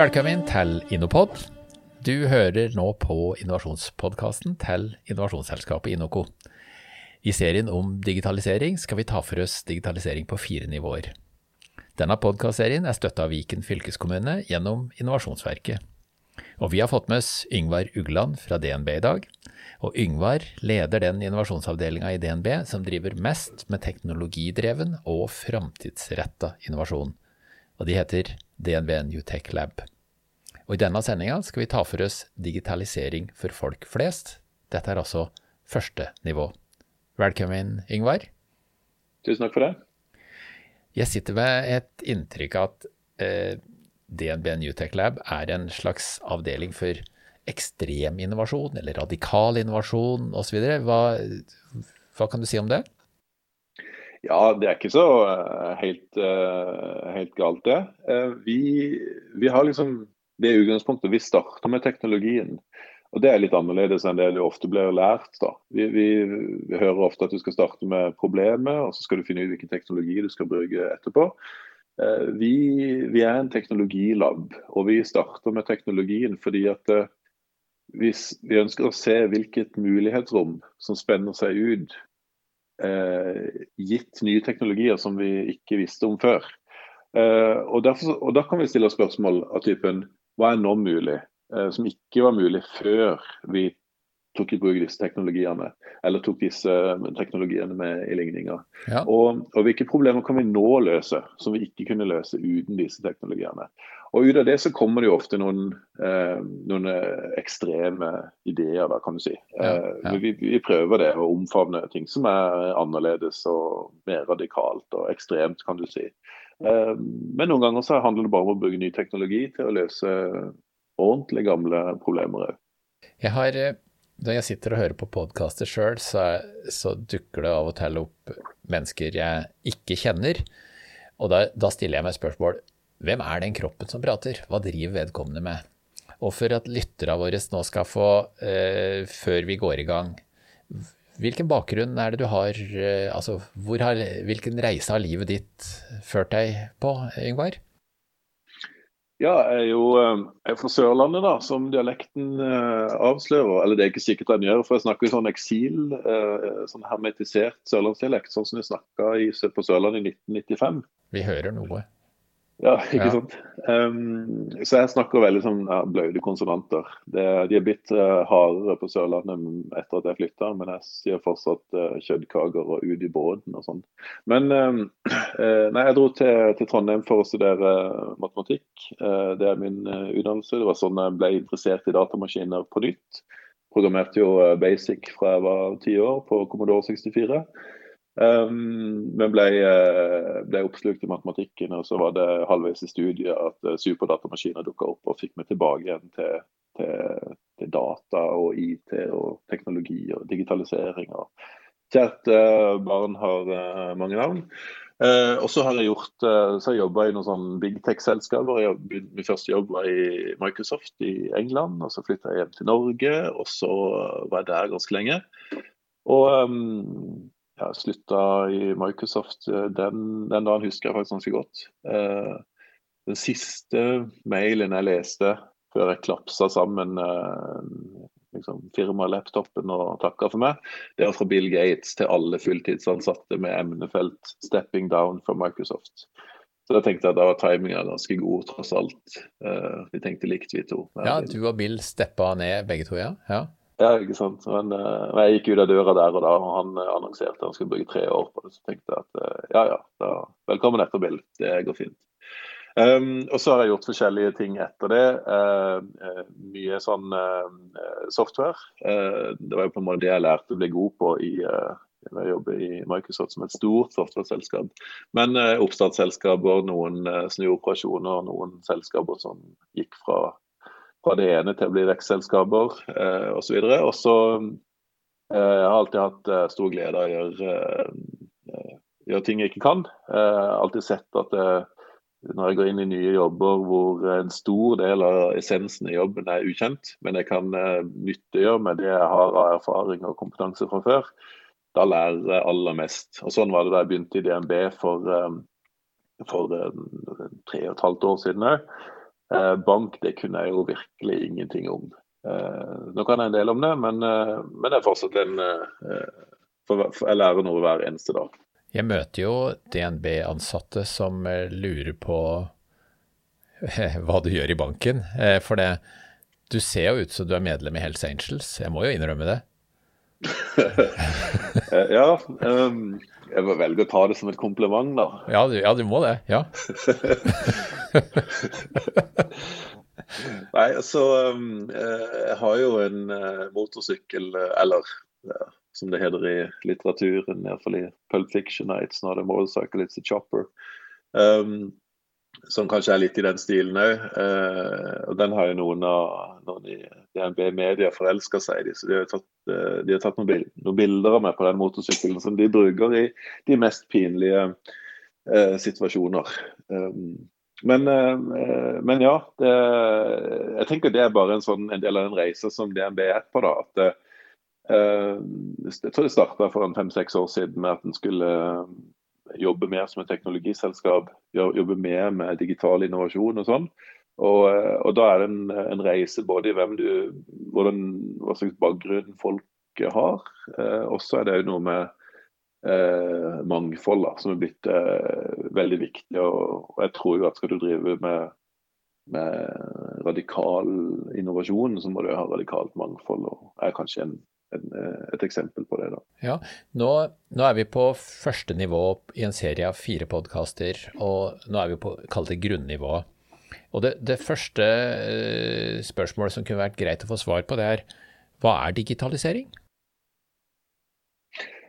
Velkommen til Innopod. Du hører nå på innovasjonspodkasten til innovasjonsselskapet Inoco. I serien om digitalisering skal vi ta for oss digitalisering på fire nivåer. Denne podkastserien er støtta av Viken fylkeskommune gjennom Innovasjonsverket. Og vi har fått med oss Yngvar Ugland fra DNB i dag. Og Yngvar leder den innovasjonsavdelinga i DNB som driver mest med teknologidreven og framtidsretta innovasjon. Og de heter DNB New Tech Lab. Og I denne sendinga skal vi ta for oss digitalisering for folk flest. Dette er altså første nivå. Velkommen, Yngvar. Tusen takk for det. Jeg sitter med et inntrykk av at eh, DNB New Tech Lab er en slags avdeling for ekstrem innovasjon, eller radikal innovasjon osv. Hva, hva kan du si om det? Ja, det er ikke så uh, helt, uh, helt, galt, det. Uh, vi, vi, har liksom det utgangspunktet. Vi starter med teknologien. Og Det er litt annerledes enn det du ofte blir lært. da. Vi, vi, vi, hører ofte at du skal starte med problemet, og så skal du finne ut hvilken teknologi du skal bruke etterpå. Eh, vi, vi er en teknologilab, og vi starter med teknologien fordi at eh, hvis vi ønsker å se hvilket mulighetsrom som spenner seg ut, eh, gitt nye teknologier som vi ikke visste om før. Eh, og, derfor, og Da kan vi stille spørsmål av typen hva er nå mulig, eh, som ikke var mulig før vi tok i bruk disse teknologiene, eller tok disse eh, teknologiene med i ligninga. Ja. Og, og, hvilke problemer kan vi nå løse som vi ikke kunne løse uten disse teknologiene. Og Ut av det så kommer det jo ofte noen, eh, noen ekstreme ideer, da, kan du si. Ja, ja. Vi, vi, prøver det å omfavne ting som er annerledes og mer radikalt og ekstremt, kan du si. Eh, men noen ganger så handler det bare om å bruke ny teknologi til å løse ordentlig gamle problemer òg. Jeg har, eh, Når jeg sitter og hører på podkaster sjøl, så, så, dukker det av og til opp mennesker jeg ikke kjenner. Og da, da stiller jeg meg spørsmål hvem er den kroppen som prater? Hva driver vedkommende med? Og for at lytterne våre nå skal få, eh, før vi går i gang, Hvilken bakgrunn er det du har, eh, altså har, hvilken reise har livet ditt ført deg på, Yngvar? Ja, jeg er jo eh, jeg er fra Sørlandet, da, som dialekten eh, avslører. Eller det er ikke sikkert den gjør, for jeg snakker sånn eksil, eh, sånn hermetisert sørlandsdialekt, sånn som vi snakka på Sørlandet i 1995. Vi hører noe. Ja, ikke ja. sant. Um, så jeg snakker veldig sånn ja, bløde konsonanter. Det, de er blitt uh, hardere på Sørlandet etter at jeg flytta, men jeg sier fortsatt uh, kjøttkaker og ut i båten og sånn. Men um, uh, nei, jeg dro til, til, Trondheim for å studere matematikk. det er min utdannelse. Det var sånn jeg ble interessert i datamaskiner på nytt. Programmerte jo basic fra jeg var ti år på Commodore 64. Um, men ble, eh, ble, oppslukt i matematikken, og så var det halvveis i studiet at uh, superdatamaskiner dukka opp og fikk meg tilbake igjen til, til, til, data og IT og teknologi og digitalisering. Og kjært uh, barn har uh, mange navn. og så har jeg gjort, så jeg jobba i noen sånn big tech-selskaper. Min første jobb var i Microsoft i England, og så flytta jeg hjem til Norge, og så var jeg der ganske lenge. Og um, ja, slutta i Microsoft, eh, den, den, dagen husker jeg faktisk ganske godt. Eh, den siste mailen jeg leste før jeg klapsa sammen eh, liksom, firmalaptopen og takka for meg, det var fra Bill Gates til alle fulltidsansatte med emnefelt 'stepping down' fra Microsoft. Så da tenkte jeg da var timinga ganske god, tross alt. Eh, vi tenkte likt, vi to. Ja, du og Bill steppa ned begge to, ja? ja. Ja, ikke sant. Men uh, jeg gikk ut av døra der og da, og han uh, annonserte at han skulle bruke tre år på det. Så tenkte jeg at uh, ja ja, da, velkommen etter Bill. Det går fint. Um, og så har jeg gjort forskjellige ting etter det. mye sånn software. det var jo på en måte det jeg lærte å bli god på i jeg jobber i Microsoft som et stort software-selskap. Men oppstartsselskaper, noen snuoperasjoner, noen selskaper som gikk fra fra det ene til å bli vekstselskaper eh, osv. Og så eh, jeg har alltid hatt eh, stor glede av å gjøre, eh, gjøre ting jeg ikke kan. Har alltid sett at eh, når jeg går inn i nye jobber hvor en stor del av essensen i jobben er ukjent, men jeg kan eh, nyttiggjøre meg det jeg har av erfaring og kompetanse fra før, da lærer jeg aller mest. Og Sånn var det da jeg begynte i DNB for, for tre og et halvt år siden òg. Eh, bank det kunne jeg jo virkelig ingenting om. Eh, nå kan jeg en del om det, men, eh, men det er fortsatt en eh, for, for Jeg lærer noe hver eneste dag. Jeg møter jo DNB-ansatte som eh, lurer på hva du gjør i banken. Eh, for det, du ser jo ut som du er medlem i Hells Angels. Jeg må jo innrømme det. ja, um, jeg må velge å ta det som et kompliment, da. Ja, du, ja, du må det. Ja. Nei, altså um, Jeg har jo en uh, motorsykkel, eller ja, som det heter i litteraturen, iallfall i Pulp Fiction, it's not a motorcycle, it's a chopper. Um, som kanskje er litt i den stilen òg. Eh, og den har jo noen av noen i DNB Media forelska seg i. Så de har tatt, eh, de har tatt noen, bilder av meg på den motorsykkelen som de bruker i de mest pinlige eh, situasjoner. Um, men, eh, men, ja, det, jeg tenker det er bare en, sånn, en del av den reisa som DNB er på. da, at eh, Jeg tror det starta for fem-seks år siden med at en skulle jobbe mer som et teknologiselskap, jobbe mer med digital innovasjon og sånn. Og, eh, og, da er det en, en, reise både i hvem du, hvordan, hva slags bakgrunn folk har. Eh, også er det jo noe med eh, mangfold da, som er blitt eh, veldig viktig. Og, og, jeg tror jo at skal du drive med, med radikal innovasjon, så må du ha radikalt mangfold. Og er kanskje en Eh, et eksempel på det. da. Ja, nå, nå, er vi på første nivå i en serie av fire podkaster, og nå er vi på kall det grunnivået. Og det, det første uh, spørsmålet som kunne vært greit å få svar på, det er hva er digitalisering?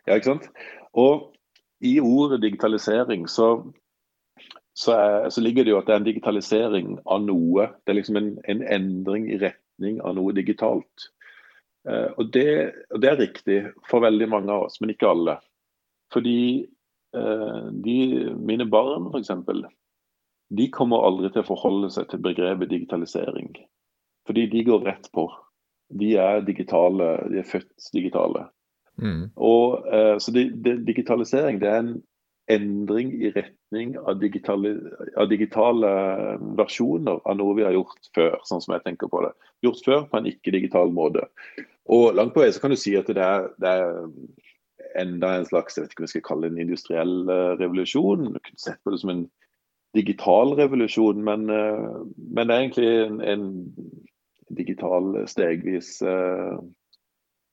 Ja, ikke sant. Og i ordet digitalisering så, så, er, så, ligger det jo at det er en digitalisering av noe. Det er liksom en, en endring i retning av noe digitalt. Eh, og det, og det, er riktig for veldig mange av oss, men ikke alle. Fordi eh, de, mine barn f.eks. De kommer aldri til å forholde seg til begrepet digitalisering. Fordi de går rett på. De er digitale, de er født digitale. Mm. Og, eh, så det, det, digitalisering det er en endring i retning av digitale, av digitale, versjoner av noe vi har gjort før, sånn som jeg tenker på det. Gjort før på en ikke-digital måte. Og langt på vei så kan du si at det er, det er enda en slags jeg vet ikke om jeg skal kalle det en industriell uh, revolusjon. Du kunne sett på det som en digital revolusjon, men, uh, men det er egentlig en, en digital stegvis uh,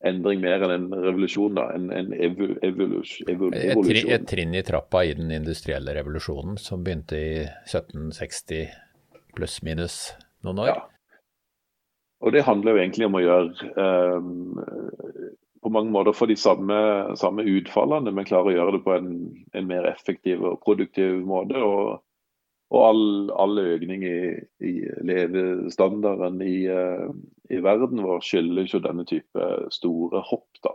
endring mer enn en revolusjon. da, En, en evu, evolusjon. Et, tri, et, trinn i trappa i den industrielle revolusjonen som begynte i 1760 pluss minus noen år. Ja. Og det handler jo egentlig om å gjøre um, på mange måter få de samme, samme, utfallene, men klare å gjøre det på en, en mer effektiv og produktiv måte. Og, og all, all, økning i, i levestandarden i, uh, i, verden vår skyldes jo denne type store hopp. da.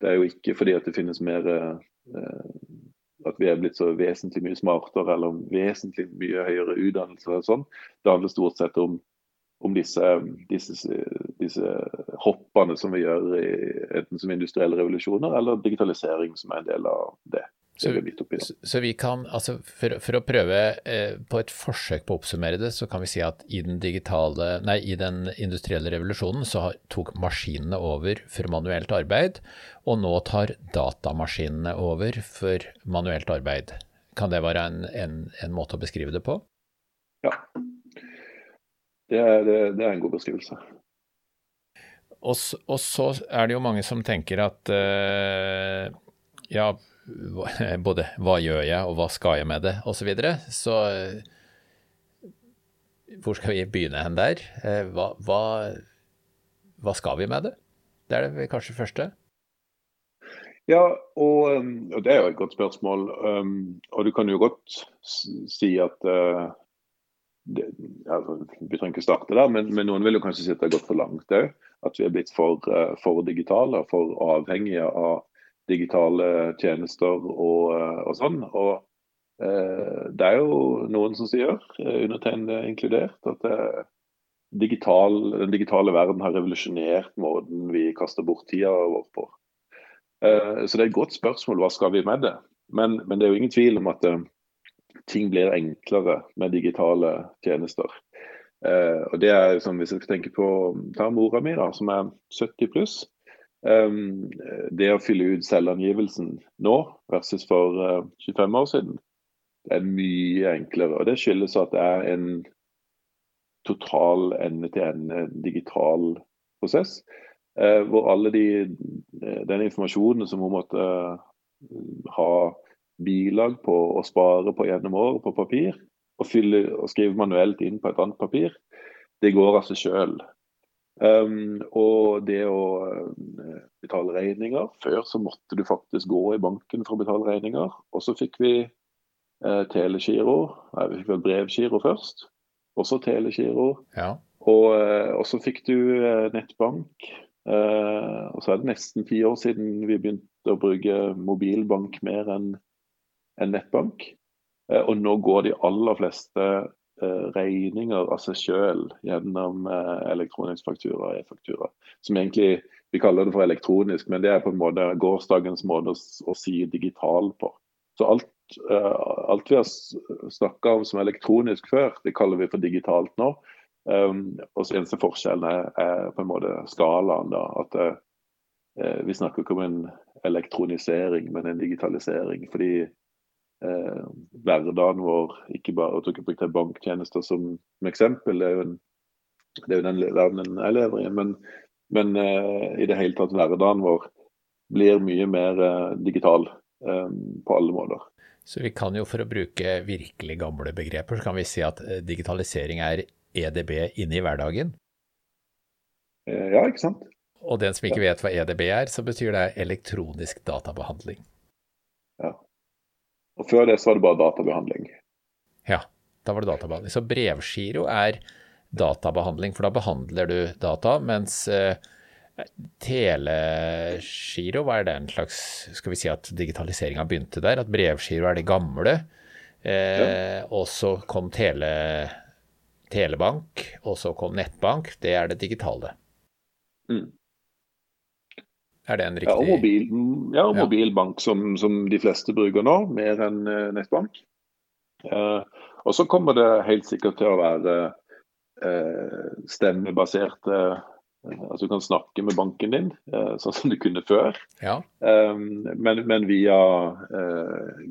Det er jo ikke fordi at det finnes mer uh, at vi er blitt så vesentlig mye smartere eller vesentlig mye høyere utdannelse. eller sånn. Det handler stort sett om om disse, disse, disse, hoppene som vi gjør i, enten som industrielle revolusjoner eller digitalisering, som er en del av det. Så, så, vi kan, altså for, for å prøve eh, på et forsøk på å oppsummere det, så kan vi si at i den, digitale, nei, i den industrielle revolusjonen så tok maskinene over for manuelt arbeid, og nå tar datamaskinene over for manuelt arbeid. Kan det være en, en, en måte å beskrive det på? Ja, det er, det, det er en god beskrivelse. Og, og, så er det jo mange som tenker at eh, ja, både hva gjør jeg og hva skal jeg med det, osv. Så, videre. så uh, hvor skal vi begynne hen der? Uh, hva, hva, hva, skal vi med det? Det er det kanskje første? Ja, og, og, det er jo et godt spørsmål. Og du kan jo godt si at det, altså, Vi trenger ikke starte der, men, men, noen vil jo kanskje si at det har gått for langt òg. At vi er blitt for, eh, for, digitale, for avhengige av digitale tjenester og, eh, og sånn. Og eh, det er jo noen som sier, eh, undertegnede inkludert, at digital, den digitale verden har revolusjonert måten vi kaster bort tida vår på. Så det er et godt spørsmål hva skal vi med det. Men, men det er jo ingen tvil om at ting blir enklere med digitale tjenester. Og det er som Hvis jeg skal tenke på ta mora mi, da, som er 70 pluss. Um, det å fylle ut selvangivelsen nå versus for uh, 25 år siden, det er mye enklere. og Det skyldes at det er en total ende-til-ende digital prosess. Uh, hvor alle de, den informasjonen som hun måtte ha bilag på og spare på gjennom år på papir, og, fylle, og skrive manuelt inn på et annet papir, det går av seg sjøl. Um, og det å uh, betale regninger Før så måtte du faktisk gå i banken for å betale regninger. Og så fikk vi uh, telegiro. Nei, vi fikk vel brevgiro først. Også telegiro. Ja. Og, uh, og, så fikk du nettbank. og så er det nesten ti år siden vi begynte å bruke mobilbank mer enn en nettbank. og nå går de aller fleste Eh, regninger av seg sjøl gjennom eh, elektronisk faktura og e-faktura. Som egentlig vi kaller det for elektronisk, men det er på en måte gårsdagens måte å, si digital på. Så alt, uh, alt vi har snakka om som elektronisk før, det kaller vi for digitalt nå. Um, og så Eneste forskjellen er, på en måte skalaen. da, at Vi snakker ikke om en elektronisering, men en digitalisering. fordi eh, hverdagen vår. Ikke bare at dere brukte banktjenester som, som, eksempel, det er en, det er jo den verdenen jeg lever i. Men, men eh, i det hele tatt hverdagen vår blir mye mer eh, digital eh, på alle måter. Så vi kan jo, for å bruke virkelig gamle begreper, så kan vi si at eh, digitalisering er EDB inne i hverdagen? Eh, ja, ikke sant. Og den som ikke vet hva EDB er, så betyr det elektronisk databehandling. Ja. Og Før det så var det bare databehandling. Ja, da var det databehandling. Så brevgiro er databehandling, for da behandler du data, mens eh, telegiro, hva er det en slags Skal vi si at digitaliseringa begynte der? At brevgiro er det gamle. Eh, ja. Og så kom tele, telebank, og så kom nettbank. Det er det digitale. Mm. Er det en riktig Ja, og, mobil, ja, og mobilbank, som, som, de fleste bruker nå, mer enn uh, nettbank. Eh, og så kommer det helt sikkert til å være stemmebasert, stemmebaserte Altså du kan snakke med banken din, sånn som du kunne før. Ja. Men, men, via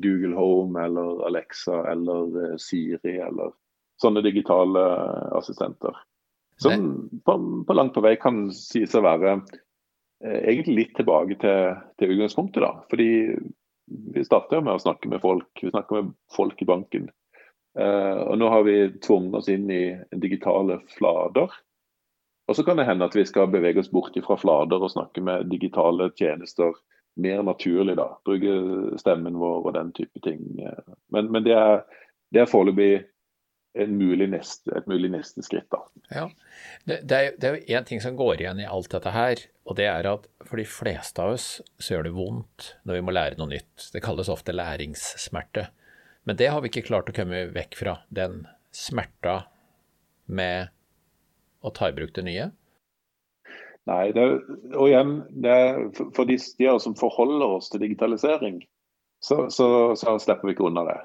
Google Home eller Alexa eller Siri eller sånne digitale assistenter. Som på, på langt på vei kan sies å være Eh, egentlig litt tilbake til, til utgangspunktet. da, fordi Vi starta med å snakke med folk. Vi snakker med folk i banken. Uh, og Nå har vi tvunget oss inn i digitale flater. Og så kan det hende at vi skal bevege oss bort fra flater og snakke med digitale tjenester mer naturlig. da, Bruke stemmen vår og den type ting. Men, men det er, det er foreløpig mulig neste, et mulig neste skritt. Da. Ja, det, det, er, det er jo én ting som går igjen i alt dette her, og det er at for de fleste av oss så gjør det vondt når vi må lære noe nytt. Det kalles ofte læringssmerte. Men det har vi ikke klart å komme vekk fra. Den smerta med å ta i bruk det nye. Nei, det, og igjen, det, for de, de som forholder oss til digitalisering, så, så, så slipper vi ikke unna det.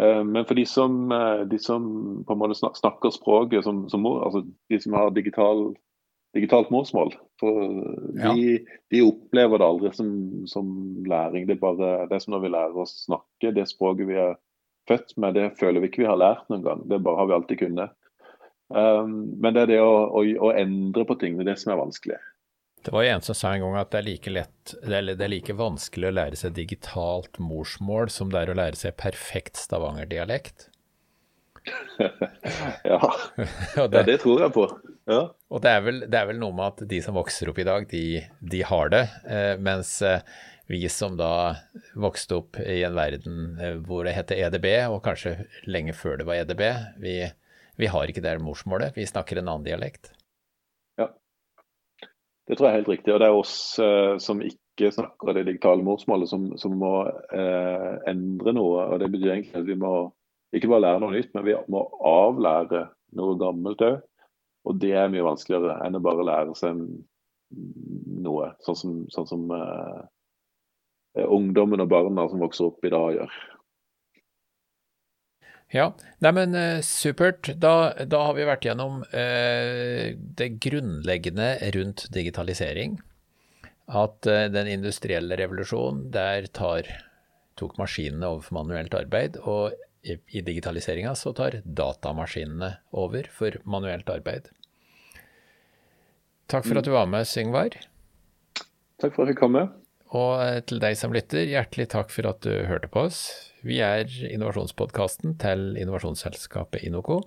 Eh, men for de som, eh, de som, på en måte snakker språket som, som altså de som har digital, digitalt morsmål, de, ja. de, opplever det aldri som, som, læring. Det er bare det er som når vi lærer oss snakke. Det språket vi er født med, det føler vi ikke vi har lært noen gang. Det bare har vi alltid kunnet. Um, men det er det å, å, å endre på ting, det er det som er vanskelig. Det var en som sa en gang at det er like lett, eller det er like vanskelig å lære seg digitalt morsmål som det er å lære seg perfekt stavangerdialekt. ja. ja, det tror jeg på. Ja. Og det er, vel, det er, vel, noe med at de som vokser opp i dag, de, de har det. Eh, mens eh, vi som da vokste opp i en verden eh, hvor det heter EDB, og kanskje lenge før det var EDB, vi, vi har ikke det morsmålet. Vi snakker en annen dialekt. Det tror jeg er helt riktig. Og det er oss eh, som ikke snakker det digitale morsmålet, som, som må eh, endre noe. Og Det betyr egentlig at vi må ikke bare lære noe nytt, men vi må avlære noe gammelt òg. Og det er mye vanskeligere enn å bare lære seg noe, sånn som, sånn som eh, ungdommen og barna som vokser opp i dag gjør. Ja, nei men eh, supert. Da, da, har vi vært gjennom eh, det grunnleggende rundt digitalisering. At eh, den industrielle revolusjonen, der tar, tok maskinene over for manuelt arbeid. Og i, i digitaliseringa så tar datamaskinene over for manuelt arbeid. Takk for at du var med, Syngvar. Takk for at jeg fikk komme. Og eh, til deg som lytter, hjertelig takk for at du hørte på oss. Vi er innovasjonspodkasten til innovasjonsselskapet Inoco.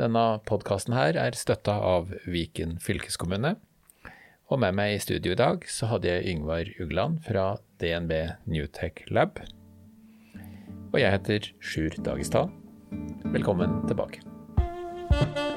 Denne podkasten her er støtta av Viken fylkeskommune. Og med meg i studio i dag så hadde jeg Yngvar Ugland fra DNB Newtech Lab. Og jeg heter Sjur Dagestad. Velkommen tilbake.